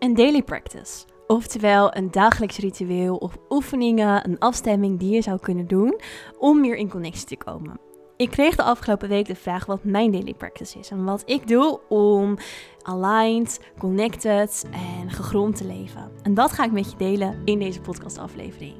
Een daily practice. Oftewel een dagelijks ritueel of oefeningen, een afstemming die je zou kunnen doen om meer in connectie te komen. Ik kreeg de afgelopen week de vraag wat mijn daily practice is en wat ik doe om aligned, connected en gegrond te leven. En dat ga ik met je delen in deze podcastaflevering.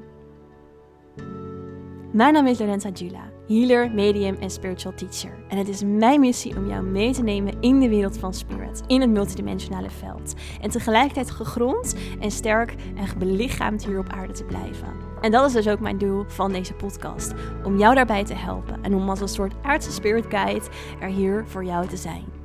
Mijn naam is Lorenza Jula healer, medium en spiritual teacher. En het is mijn missie om jou mee te nemen in de wereld van spirit, in het multidimensionale veld. En tegelijkertijd gegrond en sterk en belichaamd hier op aarde te blijven. En dat is dus ook mijn doel van deze podcast. Om jou daarbij te helpen en om als een soort aardse spirit guide er hier voor jou te zijn.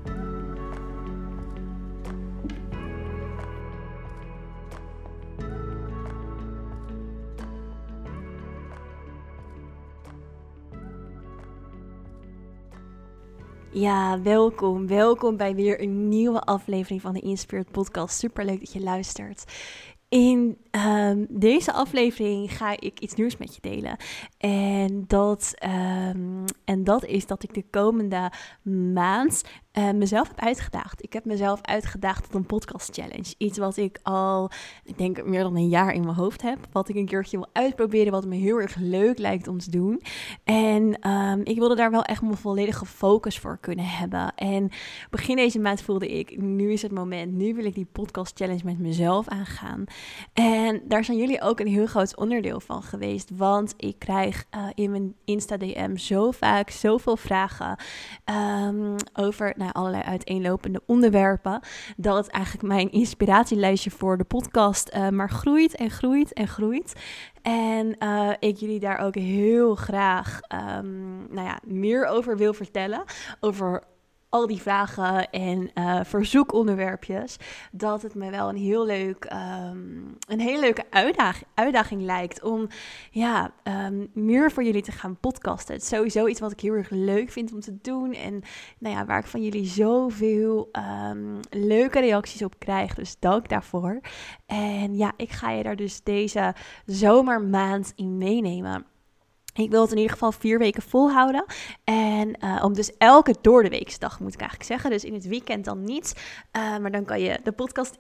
Ja, welkom. Welkom bij weer een nieuwe aflevering van de Inspired Podcast. Super leuk dat je luistert. In um, deze aflevering ga ik iets nieuws met je delen. En dat, um, en dat is dat ik de komende maand uh, mezelf heb uitgedaagd. Ik heb mezelf uitgedaagd tot een podcast challenge. Iets wat ik al, ik denk meer dan een jaar in mijn hoofd heb. Wat ik een keertje wil uitproberen, wat me heel erg leuk lijkt om te doen. En um, ik wilde daar wel echt mijn volledige focus voor kunnen hebben. En begin deze maand voelde ik, nu is het moment. Nu wil ik die podcast challenge met mezelf aangaan. En daar zijn jullie ook een heel groot onderdeel van geweest. Want ik krijg uh, in mijn Insta DM zo vaak zoveel vragen um, over naar allerlei uiteenlopende onderwerpen. Dat het eigenlijk mijn inspiratielijstje voor de podcast uh, maar groeit en groeit en groeit. En uh, ik jullie daar ook heel graag um, nou ja, meer over wil vertellen. Over al die vragen en uh, verzoekonderwerpjes, dat het me wel een heel leuk, um, een hele leuke uitdaging, uitdaging lijkt om ja, um, meer voor jullie te gaan podcasten. Het is sowieso iets wat ik heel erg leuk vind om te doen en nou ja, waar ik van jullie zoveel um, leuke reacties op krijg. Dus dank daarvoor. En ja, ik ga je daar dus deze zomermaand in meenemen. Ik wil het in ieder geval vier weken volhouden. En uh, om dus elke door de weeksdag moet ik eigenlijk zeggen. Dus in het weekend dan niet. Uh, maar dan kan je de podcast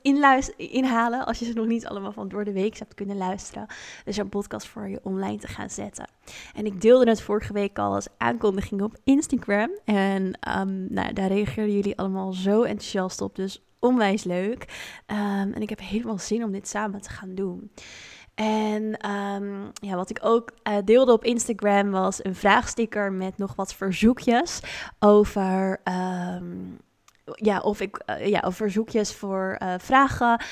inhalen als je ze nog niet allemaal van door de week hebt kunnen luisteren. Dus een podcast voor je online te gaan zetten. En ik deelde het vorige week al als aankondiging op Instagram. En um, nou, daar reageerden jullie allemaal zo enthousiast op. Dus onwijs leuk. Um, en ik heb helemaal zin om dit samen te gaan doen. En um, ja, wat ik ook uh, deelde op Instagram was een vraagsticker met nog wat verzoekjes over. Um, ja, of ik uh, ja, of verzoekjes voor uh, vragen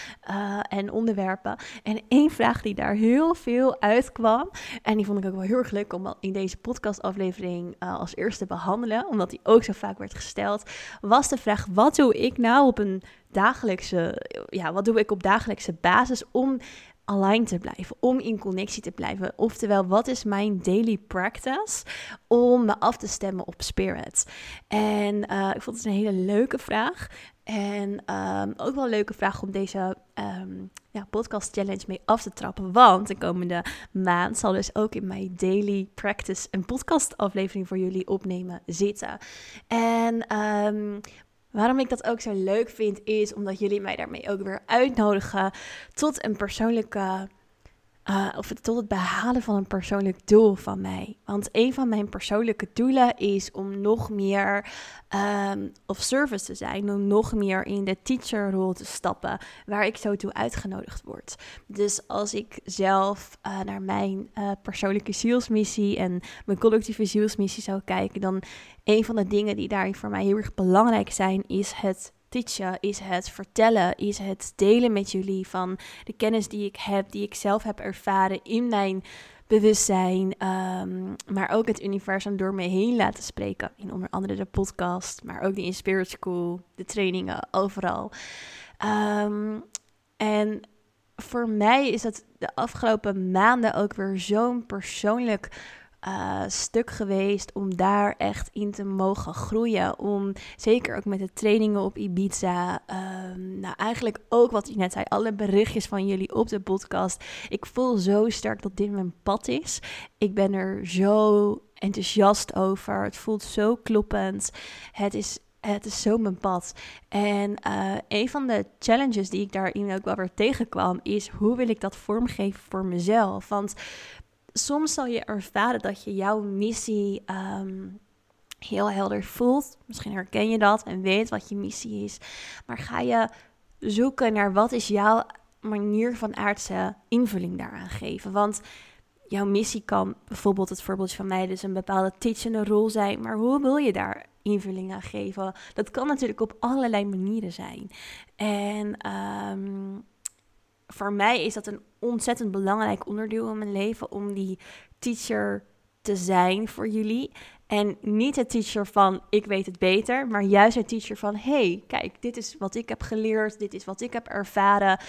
en onderwerpen. En één vraag die daar heel veel uitkwam. En die vond ik ook wel heel erg leuk om in deze podcastaflevering als eerste te behandelen. Omdat die ook zo vaak werd gesteld. Was de vraag: wat doe ik nou op een dagelijkse. Ja, wat doe ik op dagelijkse basis om aligned te blijven, om in connectie te blijven. Oftewel, wat is mijn daily practice om me af te stemmen op spirit? En uh, ik vond het een hele leuke vraag. En um, ook wel een leuke vraag om deze um, ja, podcast challenge mee af te trappen. Want de komende maand zal dus ook in mijn daily practice een podcast aflevering voor jullie opnemen zitten. En um, Waarom ik dat ook zo leuk vind, is omdat jullie mij daarmee ook weer uitnodigen tot een persoonlijke. Uh, of tot het behalen van een persoonlijk doel van mij. Want een van mijn persoonlijke doelen is om nog meer um, of service te zijn, om nog meer in de teacherrol te stappen, waar ik zo toe uitgenodigd word. Dus als ik zelf uh, naar mijn uh, persoonlijke zielsmissie en mijn collectieve zielsmissie zou kijken, dan een van de dingen die daarin voor mij heel erg belangrijk zijn, is het is het vertellen, is het delen met jullie van de kennis die ik heb, die ik zelf heb ervaren in mijn bewustzijn, um, maar ook het universum door me heen laten spreken. In onder andere de podcast, maar ook de in Spirit School, de trainingen, overal. Um, en voor mij is dat de afgelopen maanden ook weer zo'n persoonlijk uh, stuk geweest om daar echt in te mogen groeien. Om zeker ook met de trainingen op Ibiza. Um, nou, eigenlijk ook wat ik net zei, alle berichtjes van jullie op de podcast. Ik voel zo sterk dat dit mijn pad is. Ik ben er zo enthousiast over. Het voelt zo kloppend. Het is het is zo mijn pad. En uh, een van de challenges die ik daarin ook wel weer tegenkwam, is hoe wil ik dat vormgeven voor mezelf? Want soms zal je ervaren dat je jouw missie um, heel helder voelt. Misschien herken je dat en weet wat je missie is. Maar ga je zoeken naar wat is jouw manier van aardse invulling daaraan geven? Want jouw missie kan bijvoorbeeld het voorbeeldje van mij dus een bepaalde teachende rol zijn. Maar hoe wil je daar invulling aan geven? Dat kan natuurlijk op allerlei manieren zijn. En um, voor mij is dat een ontzettend belangrijk onderdeel in mijn leven om die teacher te zijn voor jullie. En niet het teacher van ik weet het beter, maar juist het teacher van hey, kijk, dit is wat ik heb geleerd, dit is wat ik heb ervaren.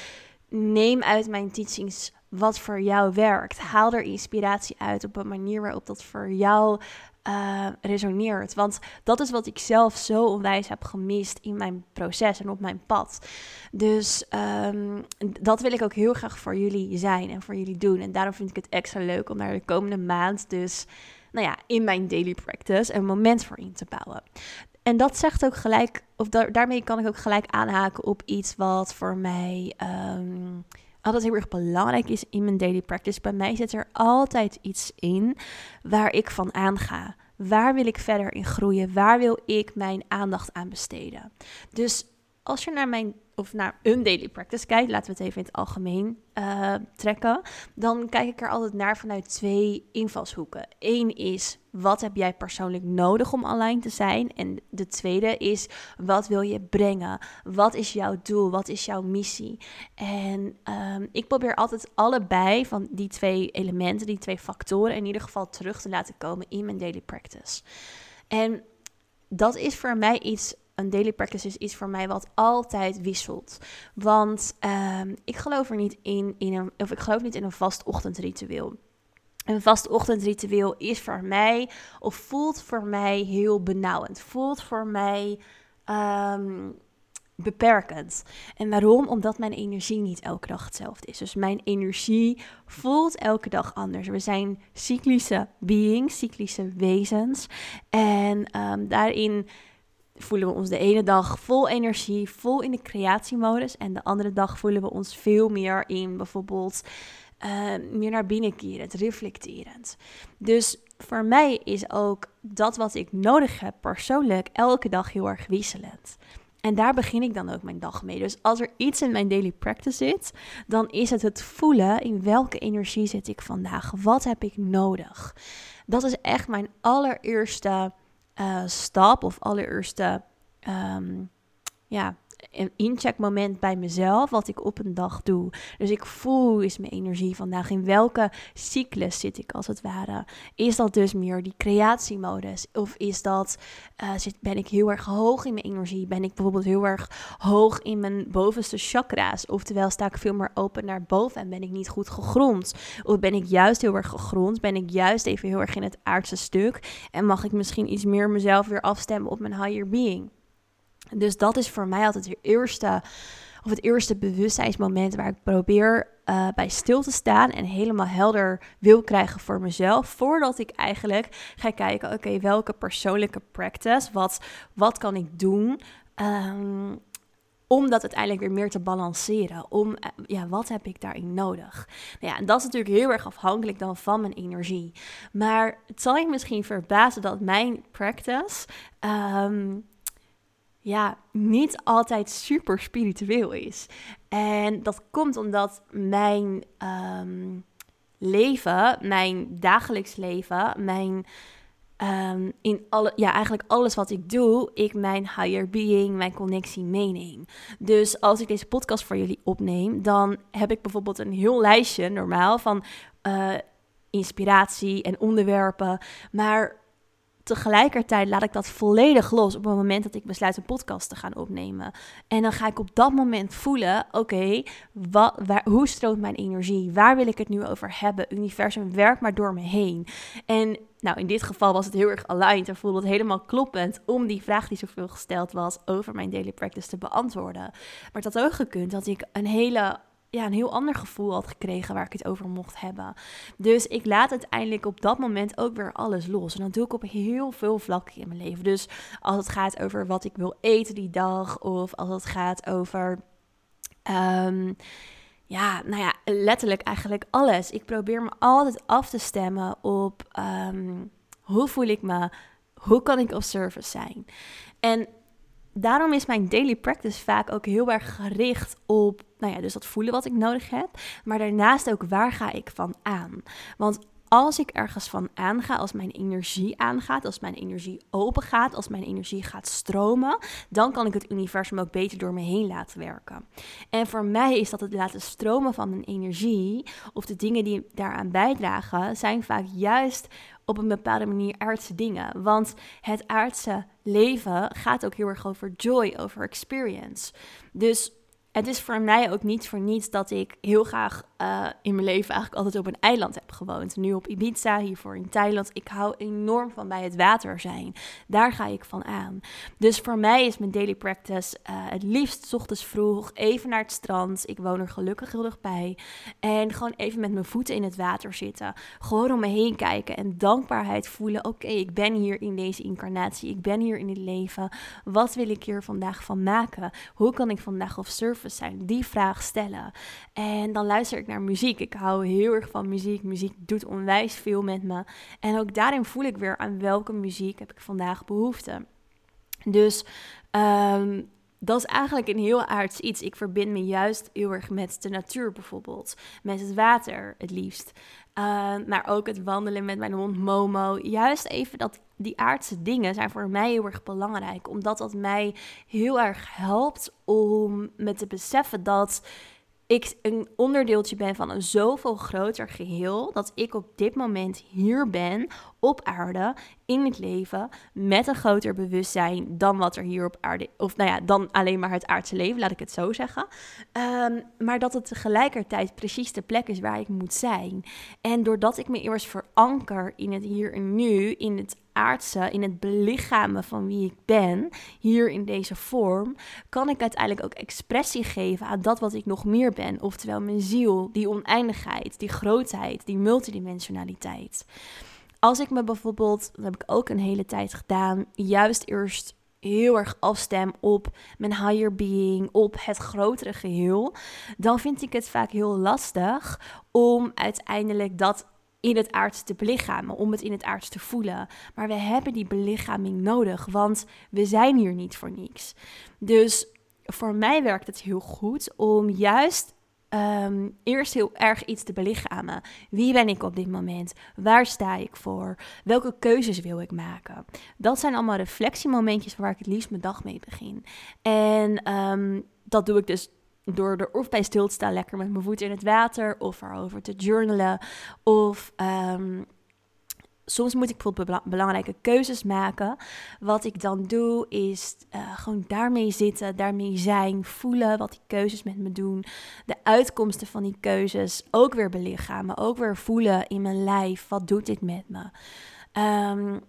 Neem uit mijn teachings wat voor jou werkt. Haal er inspiratie uit op een manier waarop dat voor jou uh, resoneert. Want dat is wat ik zelf zo onwijs heb gemist in mijn proces en op mijn pad. Dus um, dat wil ik ook heel graag voor jullie zijn en voor jullie doen. En daarom vind ik het extra leuk om daar de komende maand dus, nou ja, in mijn daily practice een moment voor in te bouwen. En dat zegt ook gelijk, of daarmee kan ik ook gelijk aanhaken op iets wat voor mij um, altijd heel erg belangrijk is in mijn daily practice. Bij mij zit er altijd iets in waar ik van aanga. Waar wil ik verder in groeien? Waar wil ik mijn aandacht aan besteden? Dus als je naar mijn of naar een daily practice kijkt, laten we het even in het algemeen uh, trekken, dan kijk ik er altijd naar vanuit twee invalshoeken. Eén is wat heb jij persoonlijk nodig om online te zijn? En de tweede is wat wil je brengen? Wat is jouw doel? Wat is jouw missie? En um, ik probeer altijd allebei van die twee elementen, die twee factoren, in ieder geval terug te laten komen in mijn daily practice. En dat is voor mij iets een daily practice is iets voor mij wat altijd wisselt. Want um, ik geloof er niet in, in een, of ik geloof niet in een vast ochtendritueel. Een vast ochtendritueel is voor mij, of voelt voor mij heel benauwend. Voelt voor mij um, beperkend. En waarom? Omdat mijn energie niet elke dag hetzelfde is. Dus mijn energie voelt elke dag anders. We zijn cyclische beings, cyclische wezens. En um, daarin voelen we ons de ene dag vol energie, vol in de creatiemodus. En de andere dag voelen we ons veel meer in bijvoorbeeld uh, meer naar binnen kerend, reflecterend. Dus voor mij is ook dat wat ik nodig heb persoonlijk elke dag heel erg wisselend. En daar begin ik dan ook mijn dag mee. Dus als er iets in mijn daily practice zit, dan is het het voelen in welke energie zit ik vandaag. Wat heb ik nodig? Dat is echt mijn allereerste uh, stap of allereerste um, ja, een incheckmoment bij mezelf, wat ik op een dag doe. Dus ik voel, is mijn energie vandaag, in welke cyclus zit ik als het ware? Is dat dus meer die creatiemodus? Of is dat, uh, zit, ben ik heel erg hoog in mijn energie? Ben ik bijvoorbeeld heel erg hoog in mijn bovenste chakra's? Oftewel sta ik veel meer open naar boven en ben ik niet goed gegrond? Of ben ik juist heel erg gegrond? Ben ik juist even heel erg in het aardse stuk? En mag ik misschien iets meer mezelf weer afstemmen op mijn higher being? Dus dat is voor mij altijd het eerste, of het eerste bewustzijnsmoment waar ik probeer uh, bij stil te staan en helemaal helder wil krijgen voor mezelf. Voordat ik eigenlijk ga kijken, oké, welke persoonlijke practice, wat, wat kan ik doen? Um, om dat uiteindelijk weer meer te balanceren. Om, eh, ja, wat heb ik daarin nodig? Nou ja, en dat is natuurlijk heel erg afhankelijk dan van mijn energie. Maar het zal je misschien verbazen dat mijn practice um, ja, niet altijd super spiritueel is. En dat komt omdat mijn um, leven, mijn dagelijks leven, mijn um, in alle, ja, eigenlijk alles wat ik doe, ik mijn higher being, mijn connectie meeneem. Dus als ik deze podcast voor jullie opneem, dan heb ik bijvoorbeeld een heel lijstje normaal van uh, inspiratie en onderwerpen. Maar tegelijkertijd laat ik dat volledig los op het moment dat ik besluit een podcast te gaan opnemen. En dan ga ik op dat moment voelen: oké, okay, hoe stroomt mijn energie? Waar wil ik het nu over hebben? Universum, werk maar door me heen. En nou, in dit geval was het heel erg aligned en voelde het helemaal kloppend om die vraag die zoveel gesteld was over mijn daily practice te beantwoorden. Maar het had ook gekund dat ik een hele ja, een heel ander gevoel had gekregen waar ik het over mocht hebben. Dus ik laat uiteindelijk op dat moment ook weer alles los. En dat doe ik op heel veel vlakken in mijn leven. Dus als het gaat over wat ik wil eten die dag, of als het gaat over. Ehm, ja, nou ja, letterlijk eigenlijk alles. Ik probeer me altijd af te stemmen op ehm, hoe voel ik me, hoe kan ik op service zijn. En daarom is mijn daily practice vaak ook heel erg gericht op, nou dus dat voelen wat ik nodig heb, maar daarnaast ook waar ga ik van aan. Want als ik ergens van aanga, als mijn energie aangaat, als mijn energie open gaat, als mijn energie gaat stromen, dan kan ik het universum ook beter door me heen laten werken. En voor mij is dat het laten stromen van mijn energie, of de dingen die daaraan bijdragen, zijn vaak juist op een bepaalde manier aardse dingen. Want het aardse leven gaat ook heel erg over joy, over experience. Dus het is voor mij ook niet voor niets dat ik heel graag uh, in mijn leven eigenlijk altijd op een eiland heb gewoond. Nu op Ibiza, hiervoor in Thailand. Ik hou enorm van bij het water zijn. Daar ga ik van aan. Dus voor mij is mijn daily practice uh, het liefst ochtends vroeg even naar het strand. Ik woon er gelukkig heel bij. En gewoon even met mijn voeten in het water zitten. Gewoon om me heen kijken en dankbaarheid voelen. Oké, ik ben hier in deze incarnatie. Ik ben hier in het leven. Wat wil ik hier vandaag van maken? Hoe kan ik vandaag op zijn? Die vraag stellen. En dan luister ik naar muziek. Ik hou heel erg van muziek. Muziek doet onwijs veel met me. En ook daarin voel ik weer aan welke muziek heb ik vandaag behoefte. Dus ehm, dat is eigenlijk een heel aards iets. Ik verbind me juist heel erg met de natuur bijvoorbeeld. Met het water het liefst. Ehm, maar ook het wandelen met mijn hond Momo. Juist even dat die aardse dingen zijn voor mij heel erg belangrijk. Omdat dat mij heel erg helpt om me te beseffen dat ik een onderdeeltje ben van een zoveel groter geheel dat ik op dit moment hier ben op aarde in het leven met een groter bewustzijn dan wat er hier op aarde of nou ja dan alleen maar het aardse leven laat ik het zo zeggen um, maar dat het tegelijkertijd precies de plek is waar ik moet zijn en doordat ik me eerst veranker in het hier en nu in het aardse, in het belichamen van wie ik ben, hier in deze vorm, kan ik uiteindelijk ook expressie geven aan dat wat ik nog meer ben. Oftewel mijn ziel, die oneindigheid, die grootheid, die multidimensionaliteit. Als ik me bijvoorbeeld, dat heb ik ook een hele tijd gedaan, juist eerst heel erg afstem op mijn higher being, op het grotere geheel, dan vind ik het vaak heel lastig om uiteindelijk dat in het aardse te belichamen, om het in het aardse te voelen. Maar we hebben die belichaming nodig, want we zijn hier niet voor niks. Dus voor mij werkt het heel goed om juist ehm, eerst heel erg iets te belichamen. Wie ben ik op dit moment? Waar sta ik voor? Welke keuzes wil ik maken? Dat zijn allemaal reflectiemomentjes waar ik het liefst mijn dag mee begin. En ehm, dat doe ik dus door er of bij stil te staan, lekker met mijn voeten in het water, of erover te journalen. Of ehm, soms moet ik bijvoorbeeld belangrijke keuzes maken. Wat ik dan doe, is uh, gewoon daarmee zitten, daarmee zijn, voelen wat die keuzes met me doen. De uitkomsten van die keuzes ook weer belichamen, ook weer voelen in mijn lijf. Wat doet dit met me? Um,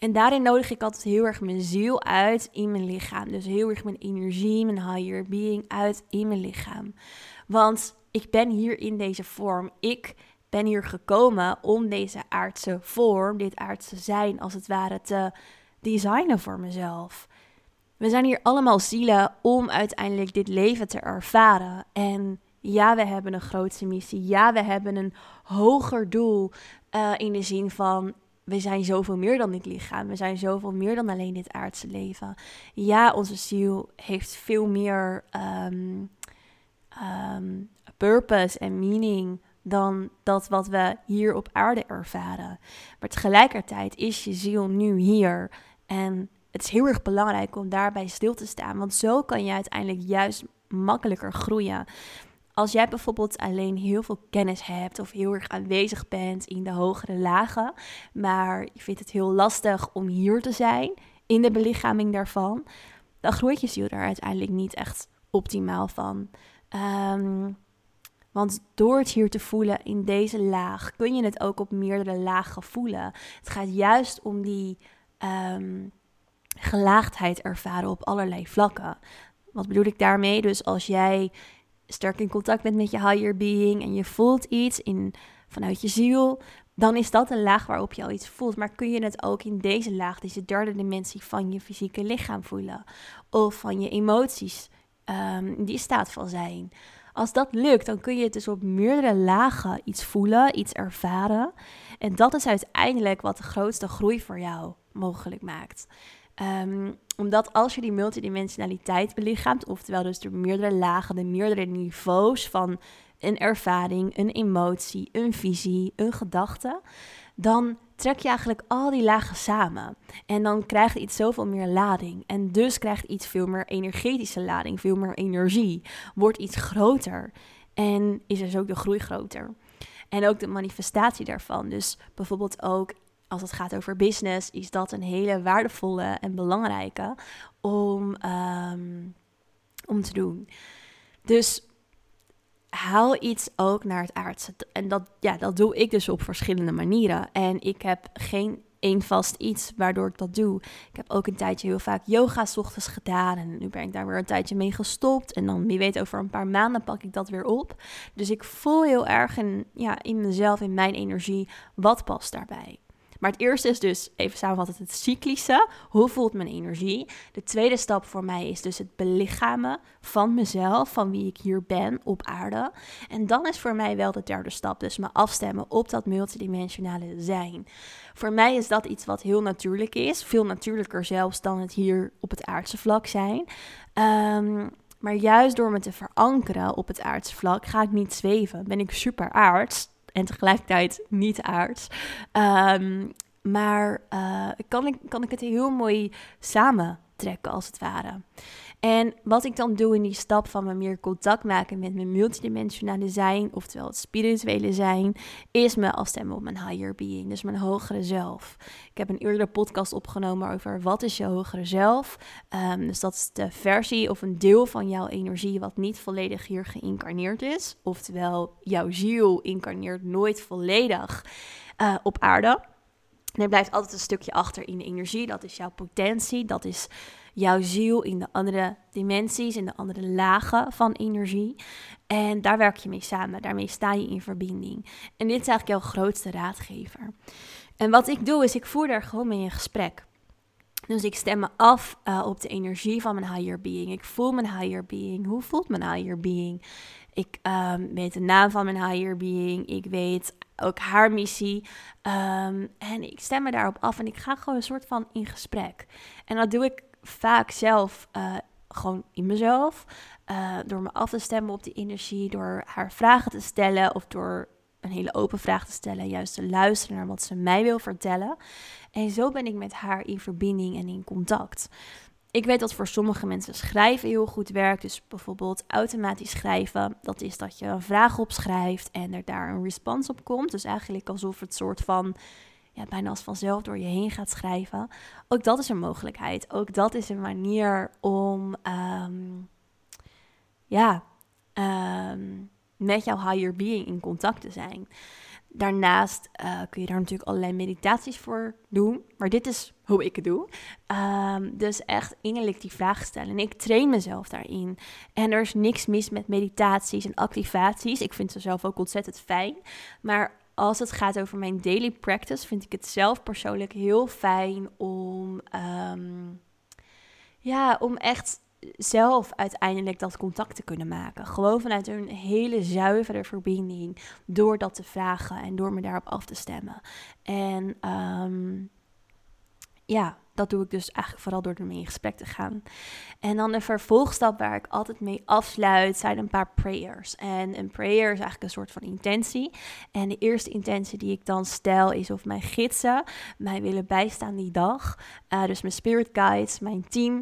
en daarin nodig ik altijd heel erg mijn ziel uit in mijn lichaam. Dus heel erg mijn energie, mijn higher being uit in mijn lichaam. Want ik ben hier in deze vorm. Ik ben hier gekomen om deze aardse vorm, dit aardse zijn als het ware te designen voor mezelf. We zijn hier allemaal zielen om uiteindelijk dit leven te ervaren. En ja, we hebben een grootste missie. Ja, we hebben een hoger doel uh, in de zin van we zijn zoveel meer dan dit lichaam. We zijn zoveel meer dan alleen dit aardse leven. Ja, onze ziel heeft veel meer um, um, purpose en meaning dan dat wat we hier op aarde ervaren. Maar tegelijkertijd is je ziel nu hier. En het is heel erg belangrijk om daarbij stil te staan. Want zo kan je uiteindelijk juist makkelijker groeien. Als jij bijvoorbeeld alleen heel veel kennis hebt of heel erg aanwezig bent in de hogere lagen, maar je vindt het heel lastig om hier te zijn in de belichaming daarvan, dan groeit je ziel daar uiteindelijk niet echt optimaal van. Um, want door het hier te voelen in deze laag, kun je het ook op meerdere lagen voelen. Het gaat juist om die um, gelaagdheid ervaren op allerlei vlakken. Wat bedoel ik daarmee? Dus als jij sterk in contact bent met je higher being en je voelt iets in, vanuit je ziel, dan is dat een laag waarop je al iets voelt. Maar kun je het ook in deze laag, deze derde dimensie van je fysieke lichaam voelen? Of van je emoties, um, die staat van zijn. Als dat lukt, dan kun je het dus op meerdere lagen iets voelen, iets ervaren. En dat is uiteindelijk wat de grootste groei voor jou mogelijk maakt. Um, omdat als je die multidimensionaliteit belichaamt, oftewel dus de meerdere lagen, de meerdere niveaus van een ervaring, een emotie, een visie, een gedachte, dan trek je eigenlijk al die lagen samen. En dan krijgt iets zoveel meer lading. En dus krijgt iets veel meer energetische lading, veel meer energie. Wordt iets groter. En is dus ook de groei groter. En ook de manifestatie daarvan. Dus bijvoorbeeld ook als het gaat over business, is dat een hele waardevolle en belangrijke om, ehm, om te doen. Dus haal iets ook naar het aardse. En dat, ja, dat doe ik dus op verschillende manieren. En ik heb geen één vast iets waardoor ik dat doe. Ik heb ook een tijdje heel vaak yoga ochtends gedaan. En nu ben ik daar weer een tijdje mee gestopt. En dan, wie weet, over een paar maanden pak ik dat weer op. Dus ik voel heel erg in, ja, in mezelf, in mijn energie, wat past daarbij. Maar het eerste is dus, even samenvatten, het cyclische. Hoe voelt mijn energie? De tweede stap voor mij is dus het belichamen van mezelf, van wie ik hier ben op aarde. En dan is voor mij wel de derde stap, dus me afstemmen op dat multidimensionale zijn. Voor mij is dat iets wat heel natuurlijk is, veel natuurlijker zelfs dan het hier op het aardse vlak zijn. Ehm, maar juist door me te verankeren op het aardse vlak ga ik niet zweven. Ben ik super aards en tegelijkertijd niet aards. Ehm, maar uh, kan, ik, kan ik het heel mooi samentrekken als het ware. En wat ik dan doe in die stap van me meer contact maken met mijn multidimensionale zijn, oftewel het spirituele zijn, is me afstemmen op mijn higher being, dus mijn hogere zelf. Ik heb een eerdere podcast opgenomen over wat is je hogere zelf. Um, dus dat is de versie of een deel van jouw energie wat niet volledig hier geïncarneerd is. Oftewel, jouw ziel incarneert nooit volledig uh, op aarde. En er blijft altijd een stukje achter in de energie. Dat is jouw potentie. Dat is jouw ziel in de andere dimensies, in de andere lagen van energie. En daar werk je mee samen, daarmee sta je in verbinding. En dit is eigenlijk jouw grootste raadgever. En wat ik doe, is ik voer daar gewoon mee een gesprek. Dus ik stem me af uh, op de energie van mijn higher being. Ik voel mijn higher being. Hoe voelt mijn higher being? Ik um, weet de naam van mijn higher being. Ik weet ook haar missie. Um, en ik stem me daarop af en ik ga gewoon een soort van in gesprek. En dat doe ik vaak zelf uh, gewoon in mezelf. Uh, door me af te stemmen op die energie, door haar vragen te stellen of door een hele open vraag te stellen, juist te luisteren naar wat ze mij wil vertellen. En zo ben ik met haar in verbinding en in contact. Ik weet dat voor sommige mensen schrijven heel goed werkt. Dus bijvoorbeeld automatisch schrijven. Dat is dat je een vraag opschrijft en er daar een respons op komt. Dus eigenlijk alsof het soort van bijna als vanzelf door je heen gaat schrijven. Ook dat is een mogelijkheid. Ook dat is een manier om ehm, ja, ehm, met jouw higher being in contact te zijn. Daarnaast uh, kun je daar natuurlijk allerlei meditaties voor doen. Maar dit is hoe ik het doe. Um, dus echt innerlijk die vraag stellen. En ik train mezelf daarin. En er is niks mis met meditaties en activaties. Ik vind ze zelf ook ontzettend fijn. Maar als het gaat over mijn daily practice, vind ik het zelf persoonlijk heel fijn om, um, ja, om echt zelf uiteindelijk dat contact te kunnen maken. Gewoon vanuit een hele zuivere verbinding. Door dat te vragen en door me daarop af te stemmen. En um, ja, dat doe ik dus eigenlijk vooral door ermee in gesprek te gaan. En dan de vervolgstap waar ik altijd mee afsluit zijn een paar prayers. En een prayer is eigenlijk een soort van intentie. En de eerste intentie die ik dan stel is of mijn gidsen mij willen bijstaan die dag. Uh, dus mijn spirit guides, mijn team.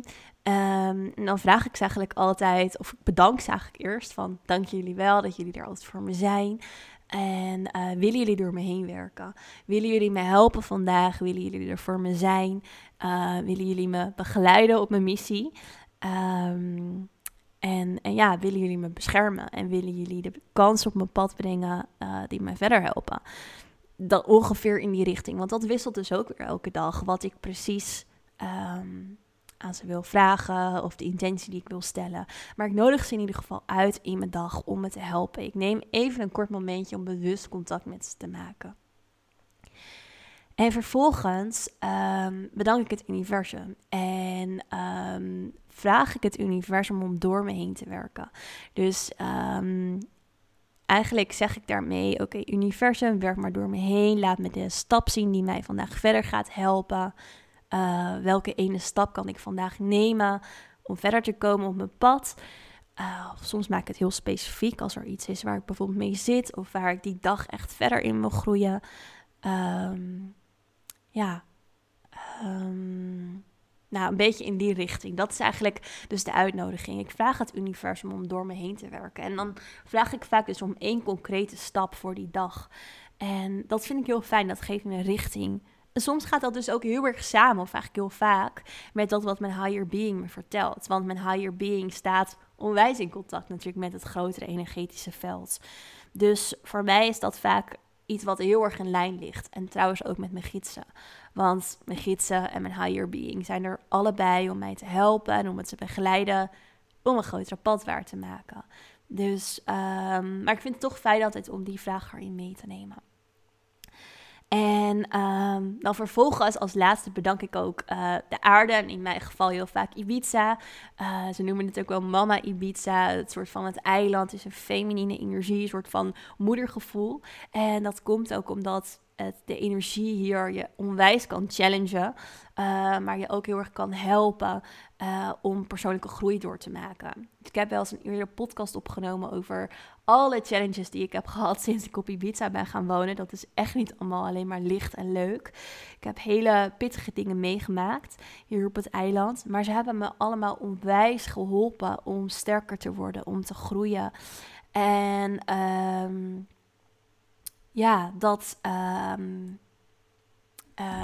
Um, en dan vraag ik ze eigenlijk altijd, of ik bedank ze eigenlijk eerst van dank jullie wel dat jullie er altijd voor me zijn. En uh, willen jullie door me heen werken? Willen jullie me helpen vandaag? Willen jullie er voor me zijn? Uh, willen jullie me begeleiden op mijn missie? Um, en, en ja, willen jullie me beschermen? En willen jullie de kans op mijn pad brengen uh, die mij verder helpen? Dat ongeveer in die richting. Want dat wisselt dus ook weer elke dag. Wat ik precies um, aan ze wil vragen of de intentie die ik wil stellen. Maar ik nodig ze in ieder geval uit in mijn dag om me te helpen. Ik neem even een kort momentje om bewust contact met ze te maken. En vervolgens ehm, bedank ik het universum en ehm, vraag ik het universum om door me heen te werken. Dus um, eigenlijk zeg ik daarmee: Oké, universum, werk maar door me heen. Laat me de stap zien die mij vandaag verder gaat helpen. Uh, welke ene stap kan ik vandaag nemen om verder te komen op mijn pad? Uh, soms maak ik het heel specifiek als er iets is waar ik bijvoorbeeld mee zit of waar ik die dag echt verder in wil groeien. Um, ja, um, nou, een beetje in die richting. Dat is eigenlijk dus de uitnodiging. Ik vraag het universum om door me heen te werken. En dan vraag ik vaak dus om één concrete stap voor die dag. En dat vind ik heel fijn. Dat geeft me richting. Soms gaat dat dus ook heel erg samen, of eigenlijk heel vaak, met dat wat mijn higher being me vertelt. Want mijn higher being staat onwijs in contact natuurlijk met het grotere energetische veld. Dus voor mij is dat vaak iets wat heel erg in lijn ligt. En trouwens ook met mijn gidsen. Want mijn gidsen en mijn higher being zijn er allebei om mij te helpen en om het te begeleiden om een grotere pad waar te maken. Dus, um, maar ik vind het toch fijn altijd om die vraag erin mee te nemen. En um, dan vervolgens als laatste bedank ik ook uh, de aarde. En in mijn geval heel vaak Ibiza. Uh, ze noemen het ook wel mama Ibiza. Het soort van het eiland is een feminine energie, een soort van moedergevoel. En dat komt ook omdat de energie hier je onwijs kan challengen, uh, maar je ook heel erg kan helpen uh, om persoonlijke groei door te maken. Ik heb wel eens een eerdere podcast opgenomen over alle challenges die ik heb gehad sinds ik op Ibiza ben gaan wonen. Dat is echt niet allemaal alleen maar licht en leuk. Ik heb hele pittige dingen meegemaakt hier op het eiland, maar ze hebben me allemaal onwijs geholpen om sterker te worden, om te groeien. En um, ja, dat, um,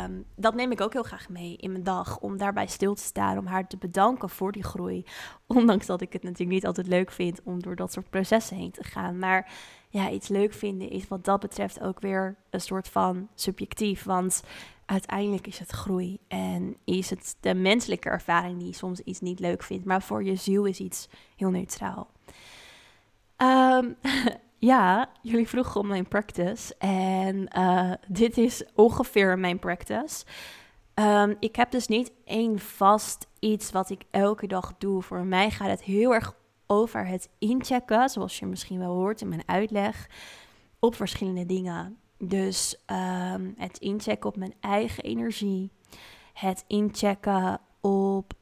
um, dat neem ik ook heel graag mee in mijn dag. Om daarbij stil te staan, om haar te bedanken voor die groei. Ondanks dat ik het natuurlijk niet altijd leuk vind om door dat soort processen heen te gaan. Maar ja, iets leuk vinden is wat dat betreft ook weer een soort van subjectief. Want uiteindelijk is het groei en is het de menselijke ervaring die soms iets niet leuk vindt. Maar voor je ziel is iets heel neutraal. Um, Ja, jullie vroegen om mijn practice. En uh, dit is ongeveer mijn practice. Um, ik heb dus niet één vast iets wat ik elke dag doe. Voor mij gaat het heel erg over het inchecken, zoals je misschien wel hoort in mijn uitleg, op verschillende dingen. Dus um, het inchecken op mijn eigen energie, het inchecken op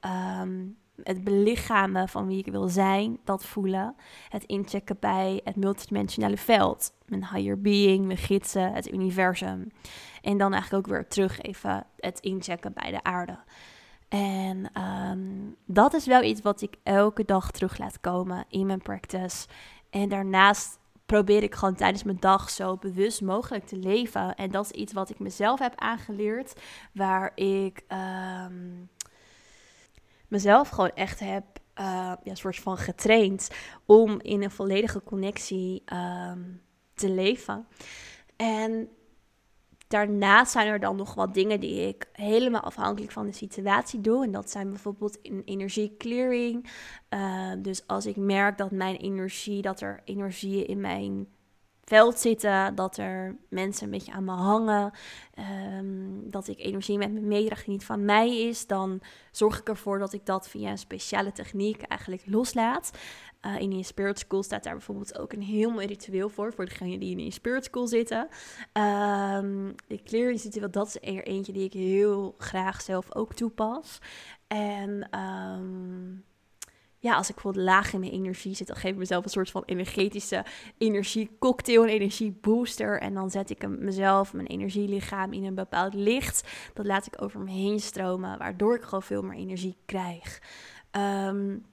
um, het belichamen van wie ik wil zijn, dat voelen. Het inchecken bij het multidimensionale veld. Mijn higher being, mijn gidsen, het universum. En dan eigenlijk ook weer terug even het inchecken bij de aarde. En um, dat is wel iets wat ik elke dag terug laat komen in mijn practice. En daarnaast probeer ik gewoon tijdens mijn dag zo bewust mogelijk te leven. En dat is iets wat ik mezelf heb aangeleerd, waar ik um, mezelf gewoon echt heb uh, ja, soort van getraind om in een volledige connectie um, te leven. En daarnaast zijn er dan nog wat dingen die ik helemaal afhankelijk van de situatie doe. En dat zijn bijvoorbeeld in energie clearing. Uh, dus als ik merk dat mijn energie, dat er energieën in mijn veld zitten, dat er mensen een beetje aan me hangen, um, dat ik energie met me meedraag die niet van mij is, dan zorg ik ervoor dat ik dat via een speciale techniek eigenlijk loslaat. Uh, in een Spirit School staat daar bijvoorbeeld ook een heel mooi ritueel voor, voor degenen die in een Spirit School zitten. Um, de ritueel, dat is er eentje die ik heel graag zelf ook toepas. En... Um, ja, als ik bijvoorbeeld laag in mijn energie zit, dan geef ik mezelf een soort van energetische energiecocktail, een energiebooster. En dan zet ik mezelf, mijn energielichaam, in een bepaald licht. Dat laat ik over me heen stromen, waardoor ik gewoon veel meer energie krijg. Um,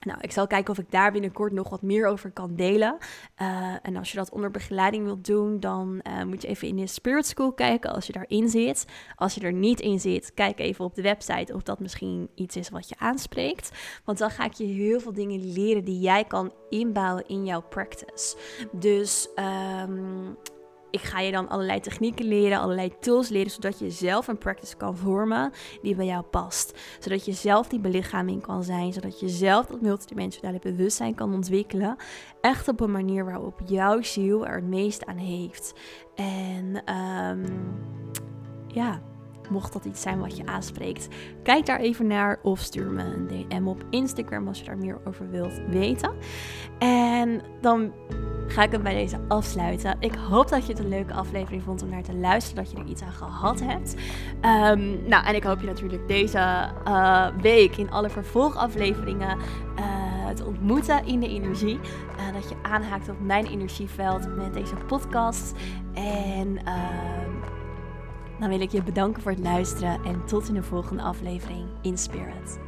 nou, ik zal kijken of ik daar binnenkort nog wat meer over kan delen. Uh, en als je dat onder begeleiding wilt doen, dan uh, moet je even in de Spirit School kijken als je daarin zit. Als je er niet in zit, kijk even op de website of dat misschien iets is wat je aanspreekt. Want dan ga ik je heel veel dingen leren die jij kan inbouwen in jouw practice. Dus um, ik ga je dan allerlei technieken leren, allerlei tools leren, zodat je zelf een practice kan vormen die bij jou past. Zodat je zelf die belichaming kan zijn, zodat je zelf dat multidimensionale bewustzijn kan ontwikkelen. Echt op een manier waarop jouw ziel er het meest aan heeft. En um, ja mocht dat iets zijn wat je aanspreekt. Kijk daar even naar of stuur me een DM op Instagram als je daar meer over wilt weten. En dan ga ik hem bij deze afsluiten. Ik hoop dat je het een leuke aflevering vond om naar te luisteren, dat je er iets aan gehad hebt. Um, nou, en ik hoop je natuurlijk deze uh, week in alle vervolgafleveringen uh, te ontmoeten in de energie. Uh, dat je aanhaakt op mijn energieveld met deze podcast. En dan wil ik je bedanken voor het luisteren en tot in de volgende aflevering in Spirit.